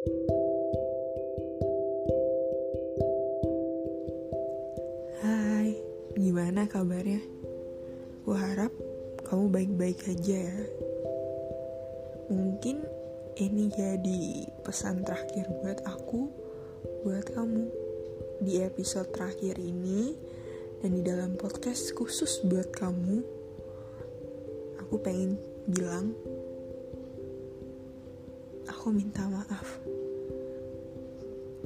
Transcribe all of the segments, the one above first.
Hai, gimana kabarnya? Gue harap kamu baik-baik aja ya. Mungkin ini jadi pesan terakhir buat aku, buat kamu di episode terakhir ini dan di dalam podcast khusus buat kamu. Aku pengen bilang, aku minta maaf.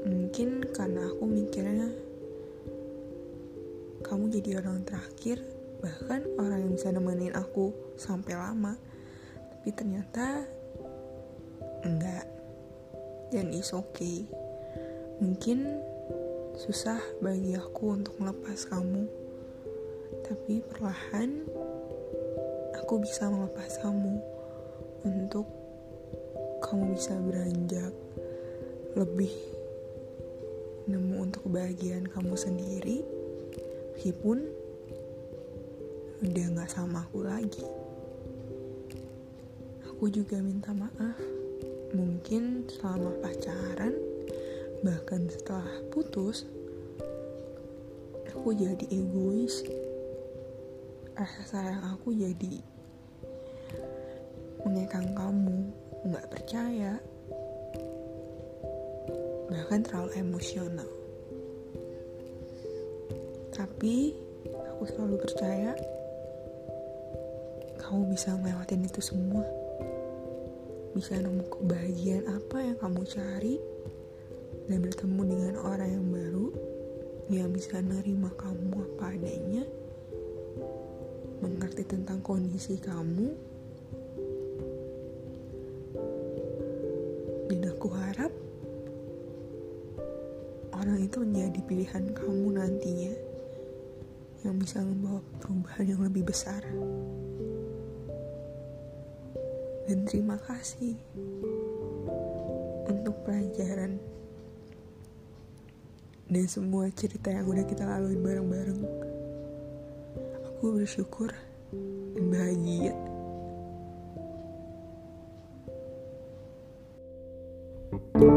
Mungkin karena aku mikirnya kamu jadi orang terakhir bahkan orang yang bisa nemenin aku sampai lama. Tapi ternyata enggak. Dan is okay. Mungkin susah bagi aku untuk melepas kamu. Tapi perlahan aku bisa melepas kamu untuk kamu bisa beranjak lebih nemu untuk kebahagiaan kamu sendiri meskipun udah gak sama aku lagi. Aku juga minta maaf. Mungkin selama pacaran bahkan setelah putus aku jadi egois. Rasa sayang aku jadi mengekang kamu nggak percaya bahkan terlalu emosional. Tapi aku selalu percaya kamu bisa melewatin itu semua. Bisa nemu kebahagiaan apa yang kamu cari dan bertemu dengan orang yang baru yang bisa nerima kamu apa adanya, mengerti tentang kondisi kamu, dan aku harap orang itu menjadi pilihan kamu nantinya yang bisa membawa perubahan yang lebih besar. Dan terima kasih untuk pelajaran dan semua cerita yang udah kita lalui bareng-bareng. Aku bersyukur dan bahagia Thank you.